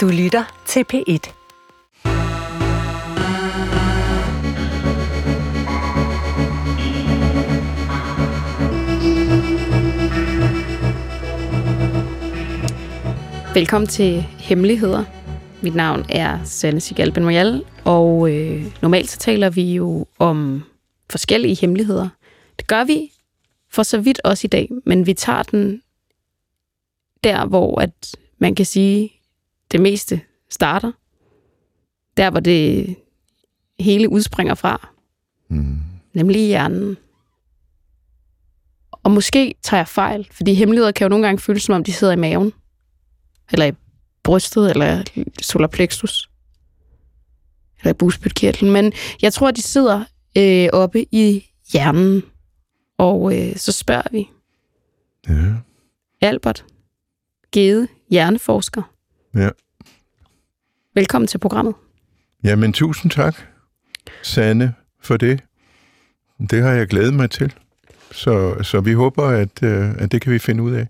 Du lytter til P1. Velkommen til Hemmeligheder. Mit navn er Sanne Sigal Benmoyal, og øh, normalt så taler vi jo om forskellige hemmeligheder. Det gør vi for så vidt også i dag, men vi tager den der, hvor at man kan sige, det meste starter. Der, hvor det hele udspringer fra. Mm. Nemlig hjernen. Og måske tager jeg fejl, fordi hemmeligheder kan jo nogle gange føles, som om de sidder i maven. Eller i brystet, eller solar plexus. Eller i busbytkirtlen. Men jeg tror, de sidder øh, oppe i hjernen. Og øh, så spørger vi. Ja. Albert Gede, hjerneforsker. Ja. Velkommen til programmet. Jamen, tusind tak, Sanne, for det. Det har jeg glædet mig til. Så, så vi håber, at, øh, at det kan vi finde ud af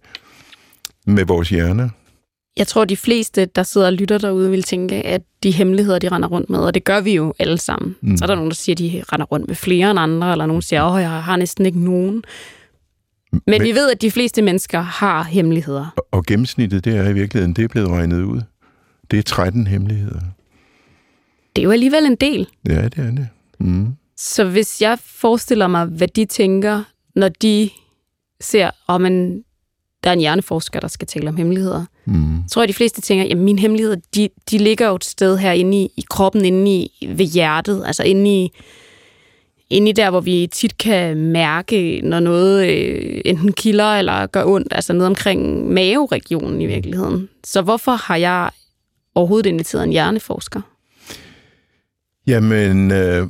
med vores hjerner. Jeg tror, de fleste, der sidder og lytter derude, vil tænke, at de hemmeligheder, de render rundt med, og det gør vi jo alle sammen. Mm. Så er der nogen, der siger, at de render rundt med flere end andre, eller nogen siger, at jeg har næsten ikke nogen. Men, Men vi ved, at de fleste mennesker har hemmeligheder. Og, og gennemsnittet, det er i virkeligheden, det er blevet regnet ud. Det er 13 hemmeligheder. Det er jo alligevel en del. Ja, det er det. Mm. Så hvis jeg forestiller mig, hvad de tænker, når de ser, om en, der er en hjerneforsker, der skal tale om hemmeligheder, mm. tror jeg, de fleste tænker, at mine hemmeligheder, de, de ligger jo et sted her inde i, i kroppen, inde i, ved hjertet, altså inde i, inde i der, hvor vi tit kan mærke, når noget øh, enten kilder eller gør ondt, altså ned omkring maveregionen i virkeligheden. Så hvorfor har jeg overhovedet inviteret en hjerneforsker? Jamen, øh,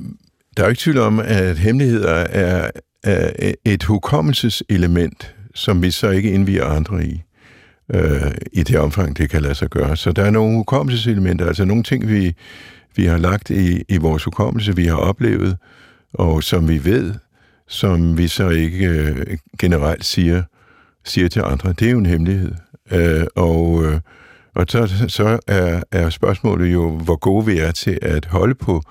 der er jo ikke tvivl om, at hemmeligheder er, er et hukommelseselement, som vi så ikke indviger andre i øh, i det omfang, det kan lade sig gøre. Så der er nogle hukommelseselementer, altså nogle ting, vi, vi har lagt i, i vores hukommelse, vi har oplevet, og som vi ved, som vi så ikke øh, generelt siger, siger til andre. Det er jo en hemmelighed. Øh, og øh, og så, så er, er spørgsmålet jo, hvor gode vi er til at holde på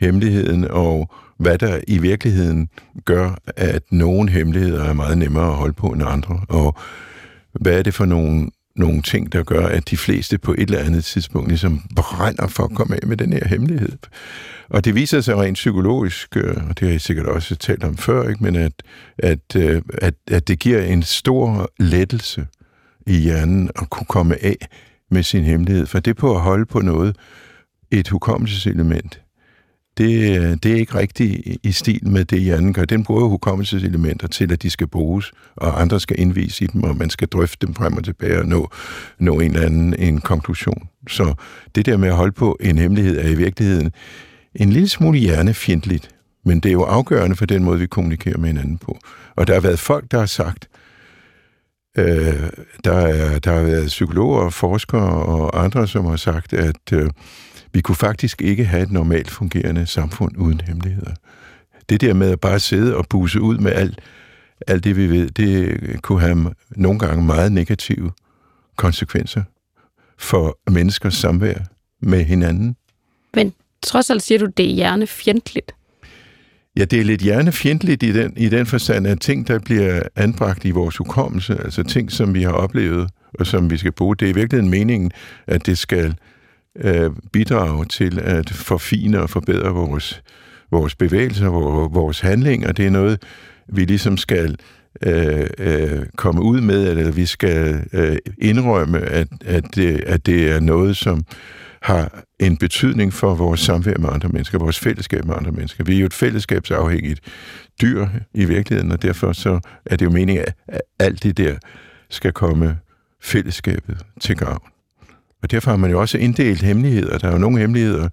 hemmeligheden, og hvad der i virkeligheden gør, at nogle hemmeligheder er meget nemmere at holde på end andre. Og hvad er det for nogle, nogle ting, der gør, at de fleste på et eller andet tidspunkt ligesom brænder for at komme af med den her hemmelighed. Og det viser sig rent psykologisk, øh, og det har I sikkert også talt om før, ikke? men at, at, øh, at, at det giver en stor lettelse i hjernen at kunne komme af med sin hemmelighed. For det på at holde på noget, et hukommelseselement, det, øh, det er ikke rigtigt i stil med det, hjernen gør. Den bruger hukommelseselementer til, at de skal bruges, og andre skal indvise i dem, og man skal drøfte dem frem og tilbage og nå, nå en eller anden en konklusion. Så det der med at holde på en hemmelighed er i virkeligheden en lille smule hjernefjendtligt, men det er jo afgørende for den måde, vi kommunikerer med hinanden på. Og der har været folk, der har sagt, øh, der, er, der har været psykologer og forskere og andre, som har sagt, at øh, vi kunne faktisk ikke have et normalt fungerende samfund uden hemmeligheder. Det der med at bare sidde og buse ud med alt, alt det, vi ved, det kunne have nogle gange meget negative konsekvenser for menneskers samvær med hinanden. Men trods alt siger du, det er hjernefjendtligt. Ja, det er lidt hjernefjendtligt i den, i den forstand, at ting, der bliver anbragt i vores hukommelse, altså ting, som vi har oplevet, og som vi skal bruge, det er i virkeligheden meningen, at det skal øh, bidrage til at forfine og forbedre vores, vores bevægelser, vores, vores handlinger. Det er noget, vi ligesom skal øh, øh, komme ud med, eller vi skal øh, indrømme, at, at, det, at det er noget, som har en betydning for vores samvær med andre mennesker, vores fællesskab med andre mennesker. Vi er jo et fællesskabsafhængigt dyr i virkeligheden, og derfor så er det jo meningen, at alt det der skal komme fællesskabet til gavn. Derfor har man jo også inddelt hemmeligheder. Der er jo nogle hemmeligheder,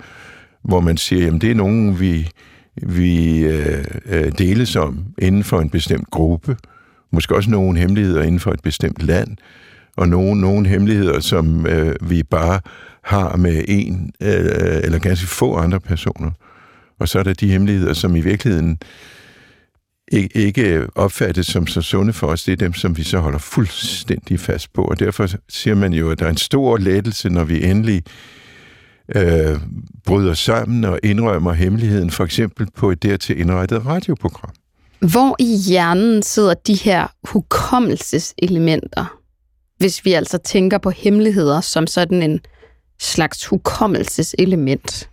hvor man siger, jamen det er nogen, vi, vi øh, øh, deles om inden for en bestemt gruppe. Måske også nogle hemmeligheder inden for et bestemt land. Og nogle, nogle hemmeligheder, som øh, vi bare har med en øh, eller ganske få andre personer. Og så er der de hemmeligheder, som i virkeligheden ikke opfattes som så sunde for os, det er dem, som vi så holder fuldstændig fast på. Og derfor siger man jo, at der er en stor lettelse, når vi endelig øh, bryder sammen og indrømmer hemmeligheden, for eksempel på et dertil indrettet radioprogram. Hvor i hjernen sidder de her hukommelseselementer, hvis vi altså tænker på hemmeligheder som sådan en slags hukommelseselement?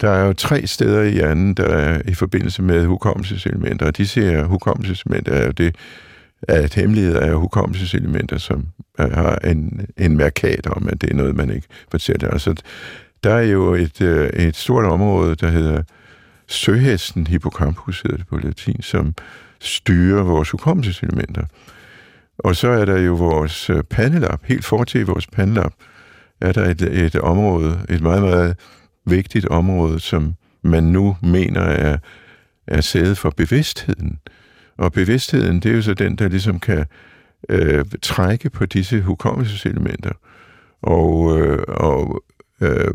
Der er jo tre steder i hjernen, der er i forbindelse med hukommelseselementer, og de ser hukommelseselementer er jo det, at hemmeligheder er hukommelseselementer, som har en, en mærkat om, at det er noget, man ikke fortæller. Altså, der er jo et, øh, et stort område, der hedder søhesten, hippocampus hedder det på latin, som styrer vores hukommelseselementer. Og så er der jo vores øh, pandelap, helt fortil i vores pandelap, er der et, et område, et meget, meget vigtigt område, som man nu mener er, er sædet for bevidstheden. Og bevidstheden, det er jo så den, der ligesom kan øh, trække på disse hukommelseselementer og, øh, og øh,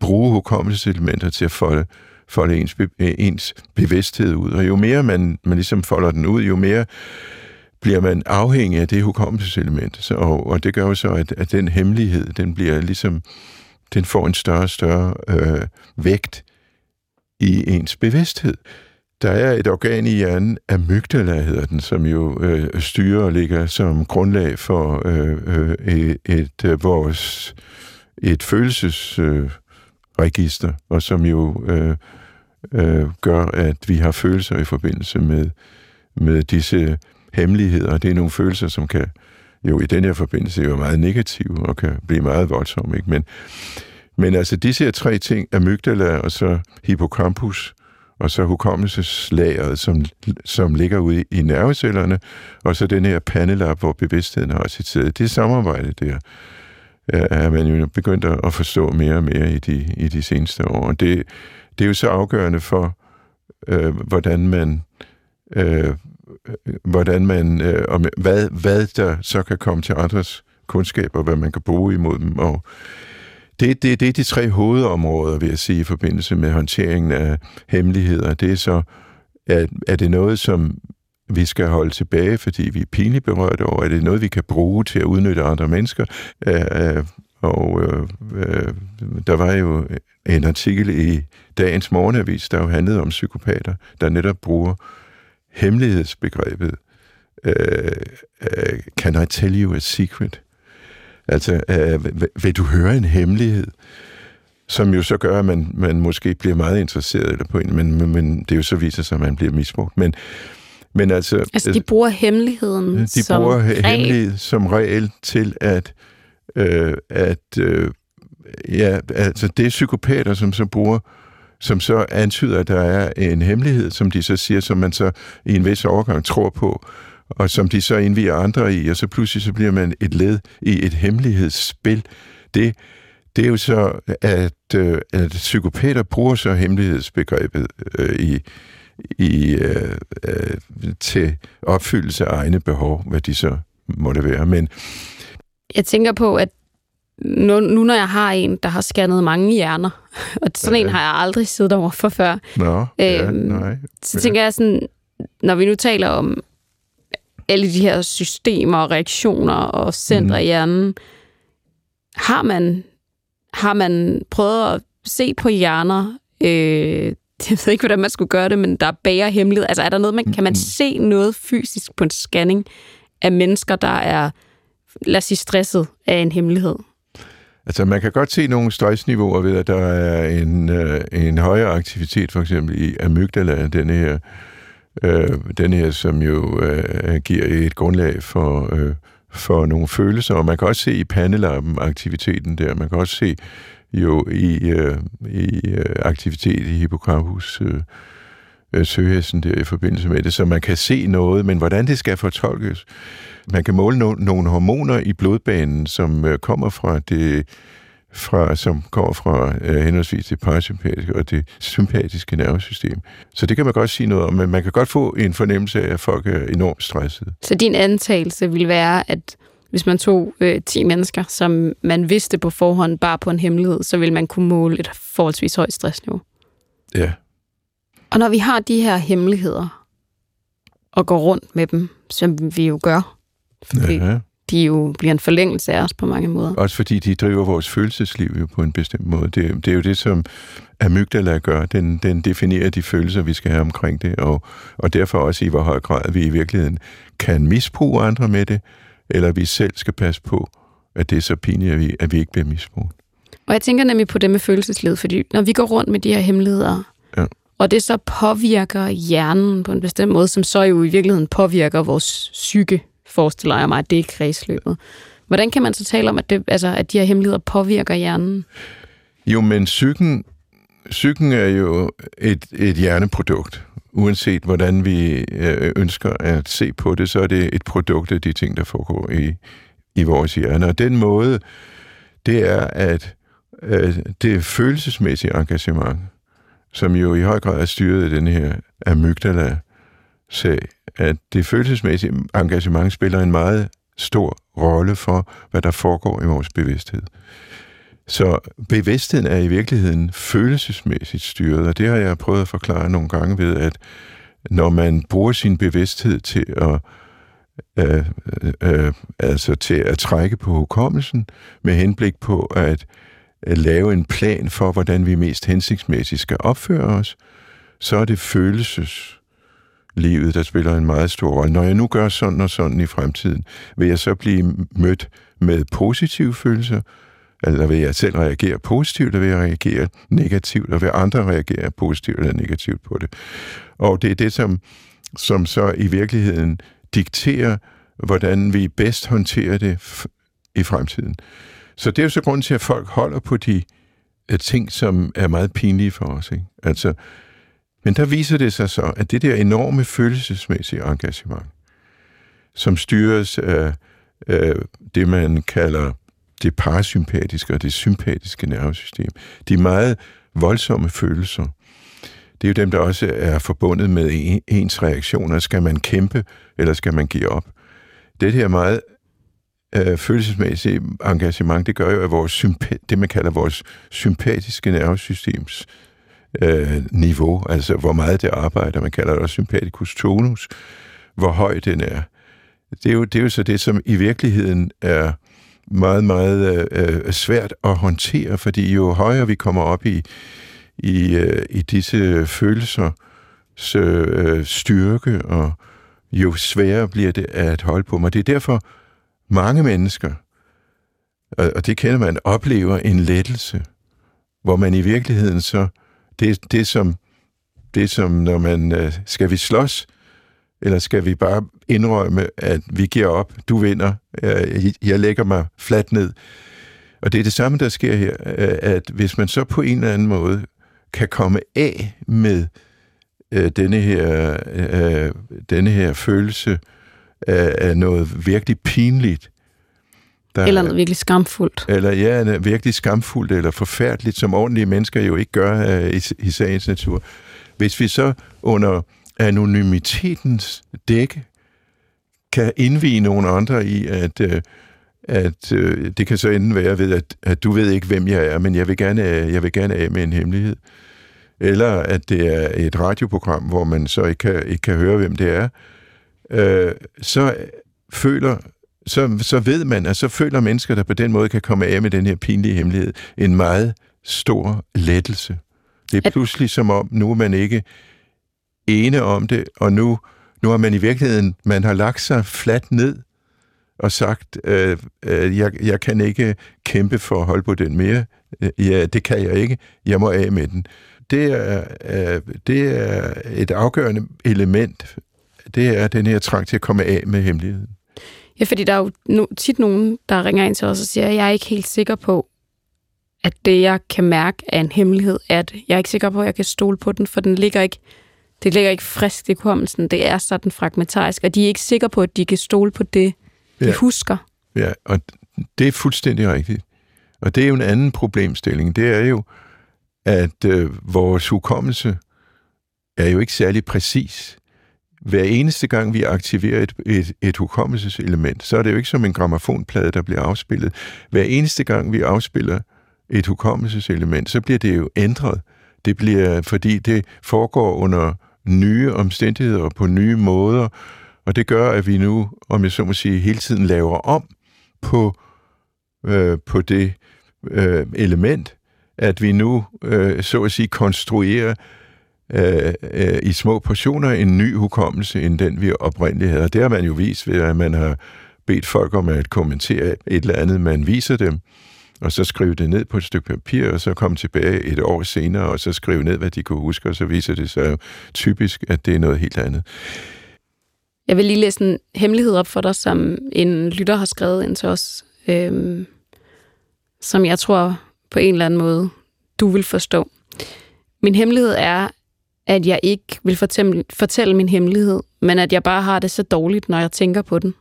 bruge hukommelseselementer til at folde, folde ens, be, øh, ens bevidsthed ud. Og jo mere man, man ligesom folder den ud, jo mere bliver man afhængig af det hukommelseselement. Så, og, og det gør jo så, at, at den hemmelighed, den bliver ligesom, den får en større og større øh, vægt i ens bevidsthed. Der er et organ i hjernen, amygdala hedder den, som jo øh, styrer og ligger som grundlag for øh, øh, et, øh, vores et følelsesregister, øh, og som jo øh, øh, gør, at vi har følelser i forbindelse med, med disse hemmeligheder. Det er nogle følelser, som kan jo i den her forbindelse jo meget negative og kan blive meget voldsomme. Ikke? Men, men altså disse her tre ting, amygdala og så hippocampus, og så hukommelseslageret, som, som ligger ude i nervecellerne, og så den her pandelap, hvor bevidstheden har sit sæde. Det samarbejde der er man jo begyndt at forstå mere og mere i de, i de seneste år. Og det, det er jo så afgørende for, øh, hvordan man øh, Øh, hvordan man, øh, og hvad, hvad der så kan komme til andres kundskaber, hvad man kan bruge imod dem. Og det, det, det er de tre hovedområder, vil jeg sige, i forbindelse med håndteringen af hemmeligheder. Det er så, at, er det noget, som vi skal holde tilbage, fordi vi er pinligt berørt over? Er det noget, vi kan bruge til at udnytte andre mennesker? Øh, øh og øh, øh, der var jo en artikel i dagens morgenavis, der jo handlede om psykopater, der netop bruger hemmelighedsbegrebet. Uh, uh, can I tell you a secret? Altså, uh, vil du høre en hemmelighed? Som jo så gør, at man, man måske bliver meget interesseret eller på en, men, men, det jo så viser sig, at man bliver misbrugt. Men, men altså... Altså, de bruger hemmeligheden de som bruger regel. hemmelighed som regel til at... Øh, at øh, ja, altså det er psykopater, som så bruger som så antyder, at der er en hemmelighed, som de så siger, som man så i en vis overgang tror på, og som de så indviger andre i, og så pludselig så bliver man et led i et hemmelighedsspil. Det, det er jo så, at, øh, at psykopater bruger så hemmelighedsbegrebet øh, i, i, øh, øh, til opfyldelse af egne behov, hvad de så måtte være. Men Jeg tænker på, at nu, nu når jeg har en, der har scannet mange hjerner, og sådan en har jeg aldrig siddet over for før, nå, ja, Øhm, nej. så tænker jeg sådan, når vi nu taler om alle de her systemer og reaktioner og centre Mhm. i hjernen, har man, har man prøvet at se på hjerner, øh, jeg ved ikke, hvordan man skulle gøre det, men der er bærer hemmelighed. Altså er der noget, man, kan man Mhm. se noget fysisk på en scanning af mennesker, der er, lad os sige, stresset af en hemmelighed? Altså, man kan godt se nogle stressniveauer ved, at der er en, øh, en højere aktivitet, for eksempel i amygdala, den her, øh, den her som jo øh, giver et grundlag for, øh, for nogle følelser. Og man kan også se i pandelappen aktiviteten der. Man kan også se jo i, øh, i øh, aktivitet i hippocampus øh, søgehesten der i forbindelse med det, så man kan se noget, men hvordan det skal fortolkes. Man kan måle no- nogle hormoner i blodbanen, som øh, kommer fra det fra, som kommer fra øh, henholdsvis det parasympatiske og det sympatiske nervesystem. Så det kan man godt sige noget om, men man kan godt få en fornemmelse af, at folk er enormt stressede. Så din antagelse vil være, at hvis man tog øh, 10 mennesker, som man vidste på forhånd bare på en hemmelighed, så vil man kunne måle et forholdsvis højt stressniveau. Ja. Og når vi har de her hemmeligheder, at gå rundt med dem, som vi jo gør. Fordi ja. de jo bliver en forlængelse af os på mange måder. Også fordi de driver vores følelsesliv jo på en bestemt måde. Det, det er jo det, som amygdala gør. Den, den definerer de følelser, vi skal have omkring det, og, og derfor også i hvor høj grad vi i virkeligheden kan misbruge andre med det, eller vi selv skal passe på, at det er så pinligt, at vi, at vi ikke bliver misbrugt. Og jeg tænker nemlig på det med følelseslivet, fordi når vi går rundt med de her hemmeligheder og det så påvirker hjernen på en bestemt måde, som så jo i virkeligheden påvirker vores psyke, forestiller jeg mig, at det er kredsløbet. Hvordan kan man så tale om, at, det, altså, at de her hemmeligheder påvirker hjernen? Jo, men psyken, psyken er jo et, et hjerneprodukt. Uanset hvordan vi øh, ønsker at se på det, så er det et produkt af de ting, der foregår i, i vores hjerne. Og den måde, det er, at at det følelsesmæssige engagement, som jo i høj grad er styret af den her amygdala-sag, at det følelsesmæssige engagement spiller en meget stor rolle for, hvad der foregår i vores bevidsthed. Så bevidstheden er i virkeligheden følelsesmæssigt styret, og det har jeg prøvet at forklare nogle gange ved, at når man bruger sin bevidsthed til at øh, øh, øh altså til at trække på hukommelsen med henblik på at, at lave en plan for, hvordan vi mest hensigtsmæssigt skal opføre os, så er det følelseslivet, der spiller en meget stor rolle. Når jeg nu gør sådan og sådan i fremtiden, vil jeg så blive mødt med positive følelser, eller vil jeg selv reagere positivt, eller vil jeg reagere negativt, eller vil andre reagere positivt eller negativt på det. Og det er det, som, som så i virkeligheden dikterer, hvordan vi bedst håndterer det i fremtiden. Så det er jo så grunden til, at folk holder på de øh, ting, som er meget pinlige for os. Ikke? Altså, men der viser det sig så, at det der enorme følelsesmæssige engagement, som styres af øh, det, man kalder det parasympatiske og det sympatiske nervesystem, de meget voldsomme følelser, det er jo dem, der også er forbundet med ens reaktioner. Skal man kæmpe, eller skal man give op? Det her meget øh, følelsesmæssige engagement, det gør jo, at vores det, man kalder vores sympatiske nervesystems øh, niveau, altså hvor meget det arbejder, man kalder det også sympaticus tonus, hvor høj den er. Det er, jo, det er jo så det, som i virkeligheden er meget, meget øh, svært at håndtere, fordi jo højere vi kommer op i, i, øh, i disse følelser øh, styrke, og jo sværere bliver det at holde på mig. Det er derfor mange mennesker, og, og det kender man, oplever en lettelse, hvor man i virkeligheden så, det, det som, det som når man, øh, skal vi slås, eller skal vi bare indrømme, at vi giver op, du vinder, øh, jeg, jeg lægger mig fladt ned. Og det er det samme, der sker her, øh, at hvis man så på en eller anden måde kan komme af med øh, denne, her, øh, denne her følelse af, af noget virkelig pinligt. Der, eller noget virkelig skamfuldt. Eller ja, virkelig skamfuldt eller forfærdeligt, som ordentlige mennesker jo ikke gør øh, i, i sagens natur. Hvis vi så under anonymitetens dække kan indvige nogle andre i, at, øh, at øh, det kan så enden være ved, at, at du ved ikke, hvem jeg er, men jeg vil gerne, jeg vil gerne af med en hemmelighed eller at det er et radioprogram, hvor man så ikke kan, ikke kan høre, hvem det er, øh, så føler så, så ved man, at så føler mennesker, der på den måde kan komme af med den her pinlige hemmelighed, en meget stor lettelse. Det er pludselig som om, nu er man ikke ene om det, og nu, nu har man i virkeligheden, man har lagt sig fladt ned og sagt, øh, øh, jeg, jeg kan ikke kæmpe for at holde på den mere. Ja, det kan jeg ikke. Jeg må af med den det er, det er et afgørende element. Det er den her trang til at komme af med hemmeligheden. Ja, fordi der er jo no, tit nogen, der ringer ind til os og siger, at jeg er ikke helt sikker på, at det, jeg kan mærke er en hemmelighed, det. Jeg er ikke sikker på, at jeg kan stole på den, for den ligger ikke, det ligger ikke frisk i kommelsen. Det er sådan fragmentarisk, og de er ikke sikre på, at de kan stole på det, de ja. husker. Ja, og det er fuldstændig rigtigt. Og det er jo en anden problemstilling. Det er jo, at øh, vores hukommelse er jo ikke særlig præcis. Hver eneste gang, vi aktiverer et, et, et hukommelseselement, så er det jo ikke som en gramofonplade, der bliver afspillet. Hver eneste gang, vi afspiller et hukommelseselement, så bliver det jo ændret. Det bliver, fordi det foregår under nye omstændigheder og på nye måder, og det gør, at vi nu, om jeg så må sige, hele tiden laver om på, øh, på det øh, element, at vi nu, øh, så at sige, konstruerer øh, øh, i små portioner en ny hukommelse, end den vi oprindeligt havde. Og det har man jo vist ved, at man har bedt folk om at kommentere et eller andet, man viser dem, og så skrive det ned på et stykke papir, og så komme tilbage et år senere, og så skrive ned, hvad de kunne huske, og så viser det sig jo typisk, at det er noget helt andet. Jeg vil lige læse en hemmelighed op for dig, som en lytter har skrevet ind til os, øhm, som jeg tror på en eller anden måde, du vil forstå. Min hemmelighed er, at jeg ikke vil fortælle, fortælle min hemmelighed, men at jeg bare har det så dårligt, når jeg tænker på den.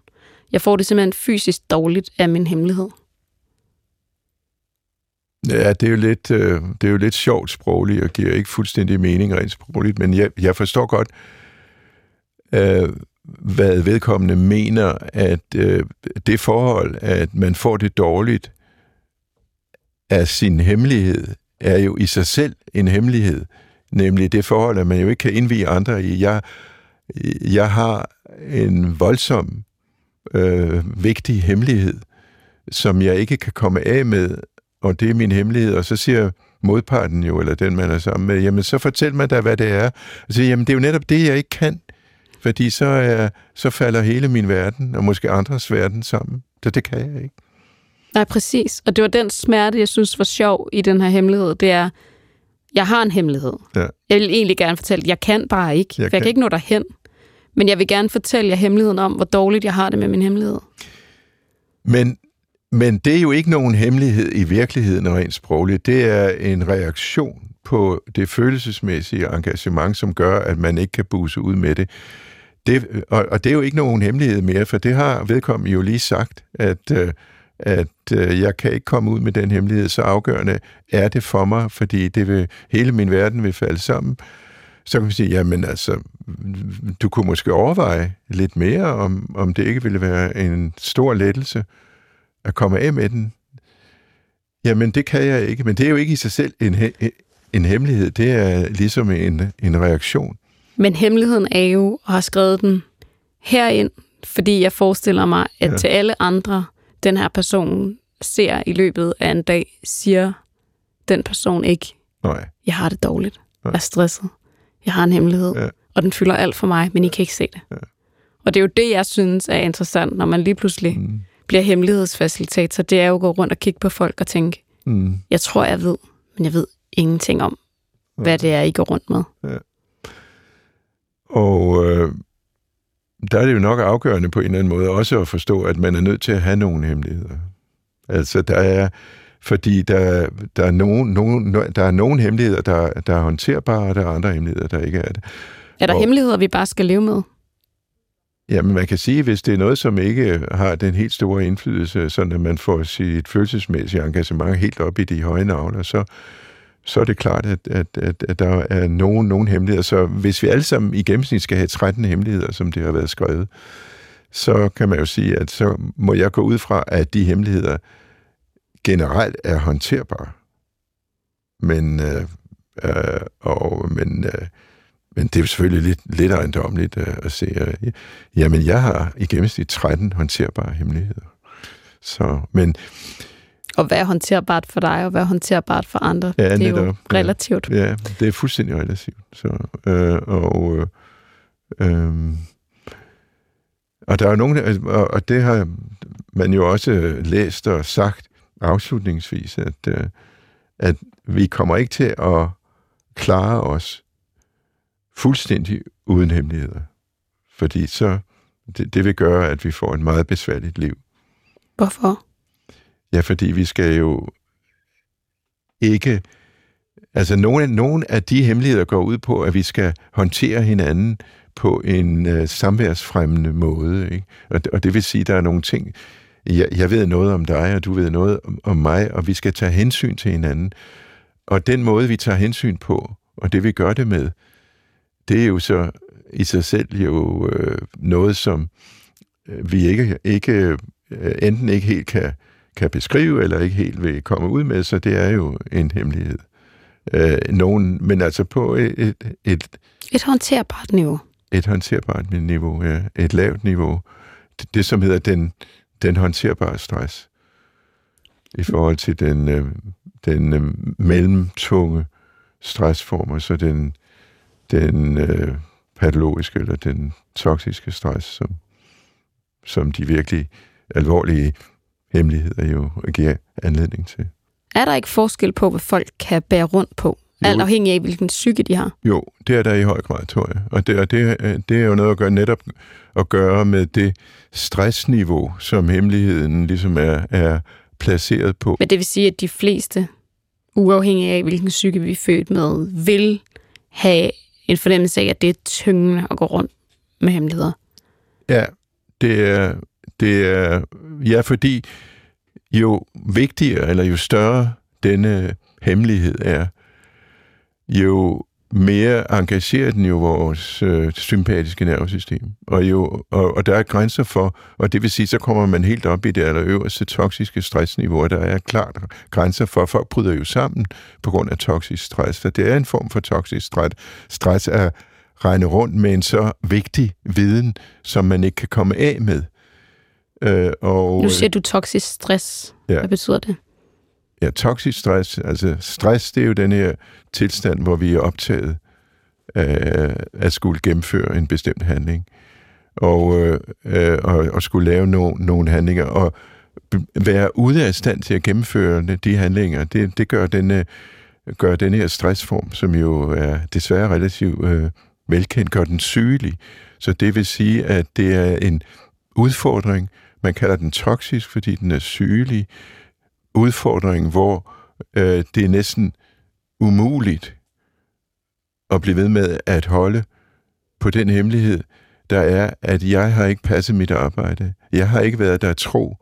Jeg får det simpelthen fysisk dårligt af min hemmelighed. Ja, det er jo lidt, øh, det er jo lidt sjovt sprogligt, og giver ikke fuldstændig mening rent sprogligt, men jeg, jeg forstår godt, øh, hvad vedkommende mener, at øh, det forhold, at man får det dårligt af sin hemmelighed, er jo i sig selv en hemmelighed. Nemlig det forhold, at man jo ikke kan indvige andre i. Jeg, jeg har en voldsom øh, vigtig hemmelighed, som jeg ikke kan komme af med, og det er min hemmelighed. Og så siger modparten jo, eller den, man er sammen med, jamen så fortæl mig da, hvad det er. Og siger, jamen det er jo netop det, jeg ikke kan, fordi så, er, så falder hele min verden, og måske andres verden sammen. Så det kan jeg ikke. Nej, præcis. Og det var den smerte, jeg synes var sjov i den her hemmelighed. Det er, jeg har en hemmelighed. Ja. Jeg vil egentlig gerne fortælle, jeg kan bare ikke. Jeg, for jeg kan. kan ikke nå derhen. Men jeg vil gerne fortælle jer hemmeligheden om, hvor dårligt jeg har det med min hemmelighed. Men, men det er jo ikke nogen hemmelighed i virkeligheden rent sprogligt. Det er en reaktion på det følelsesmæssige engagement, som gør, at man ikke kan buse ud med det. det og, og det er jo ikke nogen hemmelighed mere, for det har vedkommende jo lige sagt, at, øh, at øh, jeg kan ikke komme ud med den hemmelighed, så afgørende er det for mig, fordi det vil, hele min verden vil falde sammen så kan man sige, jamen altså, du kunne måske overveje lidt mere, om, om det ikke ville være en stor lettelse at komme af med den. Jamen, det kan jeg ikke, men det er jo ikke i sig selv en, en hemmelighed, det er ligesom en, en reaktion. Men hemmeligheden er jo at have skrevet den herind, fordi jeg forestiller mig, at ja. til alle andre, den her person ser i løbet af en dag, siger den person ikke, Nej. jeg har det dårligt, jeg er stresset, jeg har en hemmelighed, ja. og den fylder alt for mig, men I kan ikke se det. Ja. Og det er jo det, jeg synes er interessant, når man lige pludselig mm. bliver hemmelighedsfacilitator. Det er jo at gå rundt og kigge på folk og tænke, mm. jeg tror, jeg ved, men jeg ved ingenting om, ja. hvad det er, I går rundt med. Ja. Og øh, der er det jo nok afgørende på en eller anden måde også at forstå, at man er nødt til at have nogle hemmeligheder. Altså, der er fordi der, der, er nogen, nogen, der er nogen hemmeligheder, der, der er håndterbare, og der er andre hemmeligheder, der ikke er det. Er der og, hemmeligheder, vi bare skal leve med? Jamen, man kan sige, hvis det er noget, som ikke har den helt store indflydelse, sådan at man får sit følelsesmæssige engagement helt op i de høje navler, så, så er det klart, at, at, at, at der er nogen, nogen hemmeligheder. Så hvis vi alle sammen i gennemsnit skal have 13 hemmeligheder, som det har været skrevet, så kan man jo sige, at så må jeg gå ud fra, at de hemmeligheder, generelt er håndterbare. Men, øh, øh, og, men, øh, men det er jo selvfølgelig lidt, lidt ejendomligt øh, at se. Øh, jamen, jeg har i gennemsnit 13 håndterbare hemmeligheder. Så, men, og hvad er håndterbart for dig, og hvad er håndterbart for andre? Ja, det er netop, jo relativt. Ja, ja, det er fuldstændig relativt. Så, øh, og, øh, øh, og der er nogen, og, og det har man jo også læst og sagt, afslutningsvis, at, øh, at vi kommer ikke til at klare os fuldstændig uden hemmeligheder. Fordi så, det, det vil gøre, at vi får et meget besværligt liv. Hvorfor? Ja, fordi vi skal jo ikke... Altså, nogle, nogle af de hemmeligheder går ud på, at vi skal håndtere hinanden på en øh, samværsfremmende måde. Ikke? Og, og det vil sige, at der er nogle ting, jeg, jeg ved noget om dig, og du ved noget om, om mig, og vi skal tage hensyn til hinanden. Og den måde, vi tager hensyn på, og det vi gør det med, det er jo så i sig selv jo øh, noget, som øh, vi ikke, ikke øh, enten ikke helt kan, kan beskrive, eller ikke helt vil komme ud med, så det er jo en hemmelighed. øh, nogen, men altså på et, et, et, Et håndterbart niveau. et håndterbart niveau, ja, et lavt niveau. Det, det som hedder den, den håndterbare stress i forhold til den, øh, den øh, mellemtunge stressform, og så den, den øh, patologiske eller den toksiske stress, som, som de virkelig alvorlige hemmeligheder jo giver anledning til. Er der ikke forskel på, hvad folk kan bære rundt på? Jo. Alt afhængig af, hvilken psyke de har. Jo, det er der i høj grad, tror jeg. Og det, og det, er- det er jo noget at gøre netop at gøre med det stressniveau, som hemmeligheden ligesom er, er placeret på. Men det vil sige, at de fleste, uafhængig af, hvilken psyke vi er født med, vil have en fornemmelse af, at det er tyngende at gå rundt med hemmeligheder. Ja, det er, det er ja, fordi jo vigtigere eller jo større denne øh, hemmelighed er, jo mere engagerer den jo vores øh, sympatiske nervesystem. Og, jo, og, og der er grænser for, og det vil sige, så kommer man helt op i det allerøverste toksiske stressniveau, og der er klart grænser for, folk bryder jo sammen på grund af toksisk stress, så det er en form for toksisk stress. Stress er regne rundt med en så vigtig viden, som man ikke kan komme af med. Øh, og, Nu siger du toksisk stress. Ja. Hvad betyder det? Ja, toksisk stress, altså stress, det er jo den her tilstand, hvor vi er optaget af at skulle gennemføre en bestemt handling, og, øh, øh, og, og skulle lave no, nogle handlinger, og være ude af stand til at gennemføre de handlinger, det, det gør, denne, gør den her stressform, som jo er desværre relativt øh, velkendt, gør den sygelig. Så det vil sige, at det er en udfordring, man kalder den toksisk, fordi den er sygelig, udfordring, hvor øh, det er næsten umuligt at blive ved med at holde på den hemmelighed, der er, at jeg har ikke passet mit arbejde. Jeg har ikke været der tro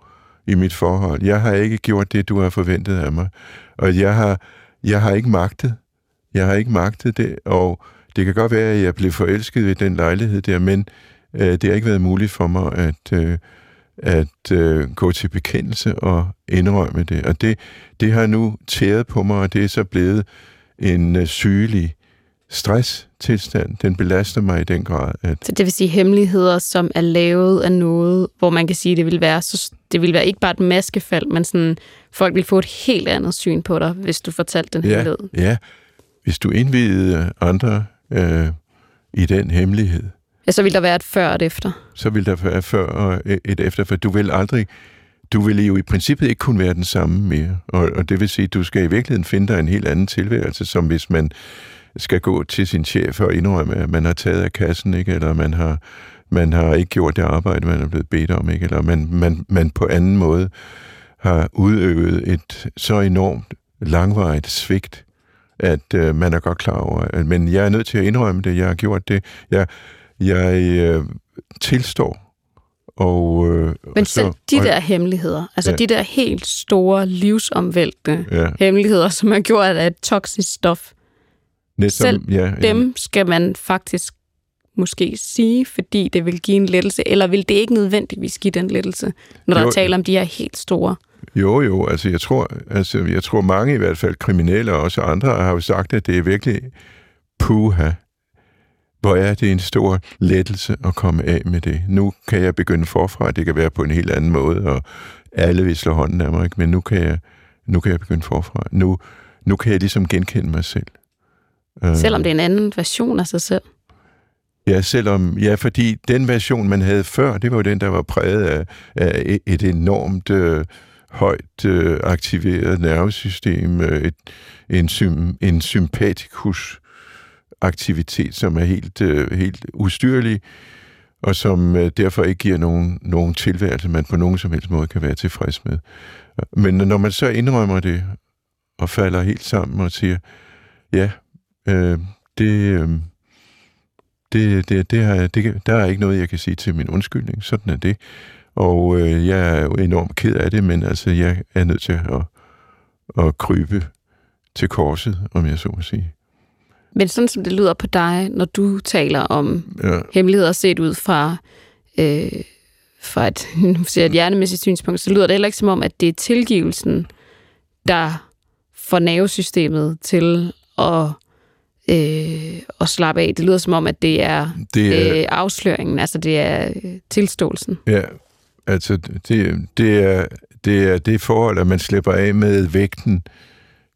i mit forhold. Jeg har ikke gjort det, du har forventet af mig. Og jeg har, jeg har ikke magtet. Jeg har ikke magtet det, og det kan godt være, at jeg blev forelsket ved den lejlighed der, men øh, det har ikke været muligt for mig at, øh, at øh, gå til bekendelse og indrømme det. Og det, det har nu tæret på mig, og det er så blevet en øh, sygelig stresstilstand. Den belaster mig i den grad, at Så det vil sige hemmeligheder, som er lavet af noget, hvor man kan sige, at det vil være, så, det vil være ikke bare et maskefald, men sådan, folk vil få et helt andet syn på dig, hvis du fortalte den ja, hemmelighed. ja, hvis du indvidede andre øh, i den hemmelighed, Ja, så vil der være et før og et efter. så vil der være før og et efter, for du vil aldrig, du vil jo i princippet ikke kunne være den samme mere. Og, og det vil sige, at du skal i virkeligheden finde dig en helt anden tilværelse, som hvis man skal gå til sin chef og indrømme, at man har taget af kassen, ikke? eller man har, man har ikke gjort det arbejde, man er blevet bedt om, ikke? eller man, man, man på anden måde har udøvet et så enormt langvarigt svigt, at øh, man er godt klar over, men jeg er nødt til at indrømme det, jeg har gjort det, jeg, jeg øh, tilstår, og... Øh, Men og selv de der hemmeligheder, altså Ja. de der helt store livsomvæltende Ja, hemmeligheder, som er gjort af et toksisk stof, næsten, selv ja, ja. dem skal man faktisk måske sige, fordi det vil give en lettelse, eller vil det ikke nødvendigvis give den lettelse, når der Jo. er tale om de her helt store? Jo, jo, altså jeg tror, altså jeg tror mange i hvert fald, kriminelle og også andre, har jo sagt, at det er virkelig puha. Hvor er det en stor lettelse at komme af med det. Nu kan jeg begynde forfra, det kan være på en helt anden måde, og alle vil slå hånden af mig, ikke? men nu kan jeg, nu kan jeg begynde forfra. Nu, nu kan jeg ligesom genkende mig selv. Øh, Selvom det er en anden version af sig selv. Ja, selvom, ja, fordi den version, man havde før, det var jo den, der var præget af, af et- et enormt øh, højt øh, aktiveret nervesystem, øh, et, en, sym, en sympatikus aktivitet, som er helt, øh, helt ustyrlig, og som øh, derfor ikke giver nogen, nogen tilværelse, man på nogen som helst måde kan være tilfreds med. Men når man så indrømmer det, og falder helt sammen og siger, ja, øh, det... Øh, det, det, det, har, det, der er ikke noget, jeg kan sige til min undskyldning. Sådan er det. Og øh, jeg er jo enormt ked af det, men altså, jeg er nødt til at, at krybe til korset, om jeg så må sige. Men sådan som det lyder på dig, når du taler om Ja, hemmeligheder set ud fra, øh, fra et, nu siger et hjernemæssigt synspunkt, så lyder det heller ikke som om, at det er tilgivelsen, der får nervesystemet til at, øh, at slappe af. Det lyder som om, at det er, Det er- øh, afsløringen, altså det er øh, tilståelsen. Ja, altså det, det, er, det er det forhold, at man slipper af med vægten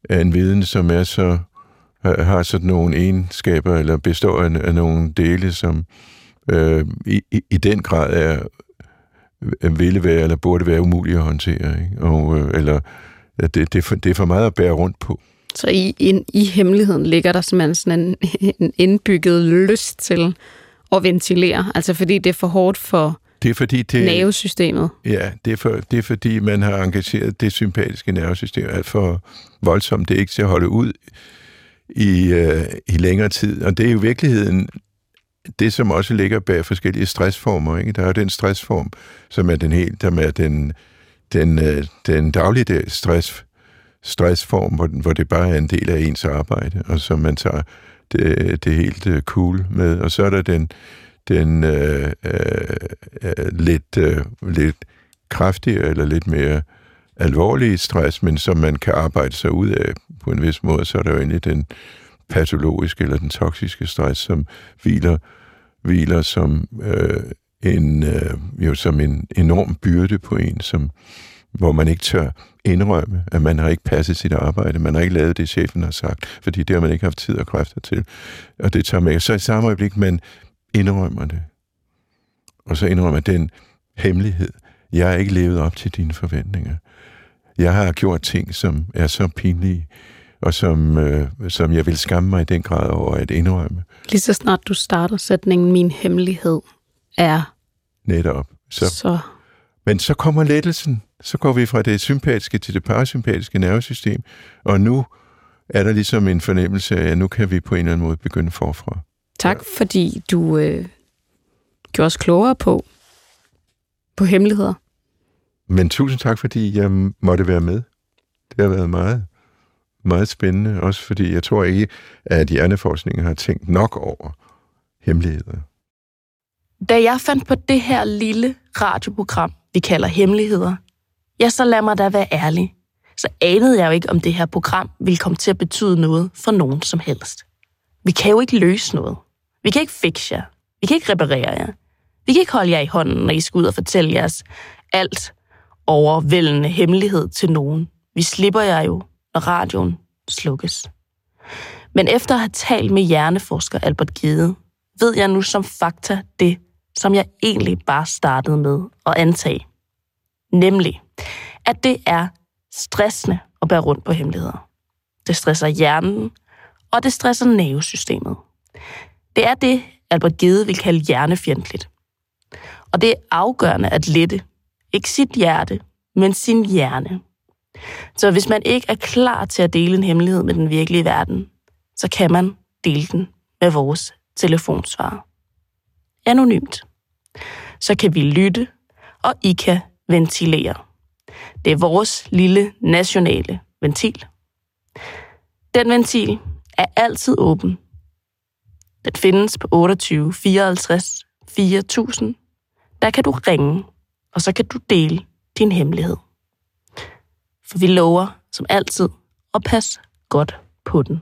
af en viden, som er så har- har sådan nogle egenskaber, eller består af, af nogle dele, som øh, i, i, i den grad er øh, ville være, eller burde være umulige at håndtere. Ikke? Og, øh, eller det, det, er for, det er for meget at bære rundt på. Så i, in, i hemmeligheden ligger der simpelthen sådan en, en indbygget lyst til at ventilere. Altså fordi det er for hårdt for Det er fordi, det, nervesystemet. Ja, det er, for, det er fordi, man har engageret det sympatiske nervesystem alt for voldsomt. Det er ikke til at holde ud i, øh, i længere tid. Og det er jo i virkeligheden det, som også ligger bag forskellige stressformer. Ikke? Der er jo den stressform, som er den helt, der er den, den, øh, den dagligdags stress, stressform, hvor, hvor det bare er en del af ens arbejde, og som man tager det, det helt øh, cool med. Og så er der den, den øh, øh, øh, lidt, øh, lidt kraftigere eller lidt mere alvorlige stress, men som man kan arbejde sig ud af på en vis måde, så er der jo egentlig den patologiske eller den toksiske stress, som hviler, hviler som, øh, en, øh, jo som en enorm byrde på en, som, hvor man ikke tør indrømme, at man har ikke passet sit arbejde, man har ikke lavet det, chefen har sagt, fordi det har man ikke haft tid og kræfter til. Og det tager med. Så i samme øjeblik, man indrømmer det, og så indrømmer den hemmelighed, jeg har ikke levet op til dine forventninger. Jeg har gjort ting, som er så pinlige, og som, øh, som jeg vil skamme mig i den grad over at indrømme Lige så snart du starter sætningen, min hemmelighed er netop. Så, så, men så kommer lettelsen. Så går vi fra det sympatiske til det parasympatiske nervesystem, og nu er der ligesom en fornemmelse af, at nu kan vi på en eller anden måde begynde forfra. tak, fordi du øh, gjorde os klogere på, på hemmeligheder. Men tusind tak, fordi jeg måtte være med. Det har været meget, meget spændende, også fordi jeg tror ikke, at hjerneforskningen har tænkt nok over hemmeligheder. Da jeg fandt på det her lille radioprogram, vi kalder Hemmeligheder, ja, så lad mig da være ærlig. Så anede jeg jo ikke, om det her program ville komme til at betyde noget for nogen som helst. Vi kan jo ikke løse noget. Vi kan ikke fixe jer. Vi kan ikke reparere jer. Vi kan ikke holde jer i hånden, når I skal ud og fortælle jeres alt overvældende hemmelighed til nogen. Vi slipper jer jo, når radioen slukkes. Men efter at have talt med hjerneforsker Albert Gide, ved jeg nu som fakta det, som jeg egentlig bare startede med at antage. Nemlig, at det er stressende at bære rundt på hemmeligheder. Det stresser hjernen, og det stresser nervesystemet. Det er det, Albert Gede vil kalde hjernefjendtligt. Og det er afgørende at lette, ikke sit hjerte, men sin hjerne. Så hvis man ikke er klar til at dele en hemmelighed med den virkelige verden, så kan man dele den med vores telefonsvarer. Anonymt. Så kan vi lytte, og I kan ventilere. Det er vores lille nationale ventil. Den ventil er altid åben. Den findes på 28 54 4000. Der kan du ringe, og så kan du dele din hemmelighed. For vi lover, som altid, at passe godt på den.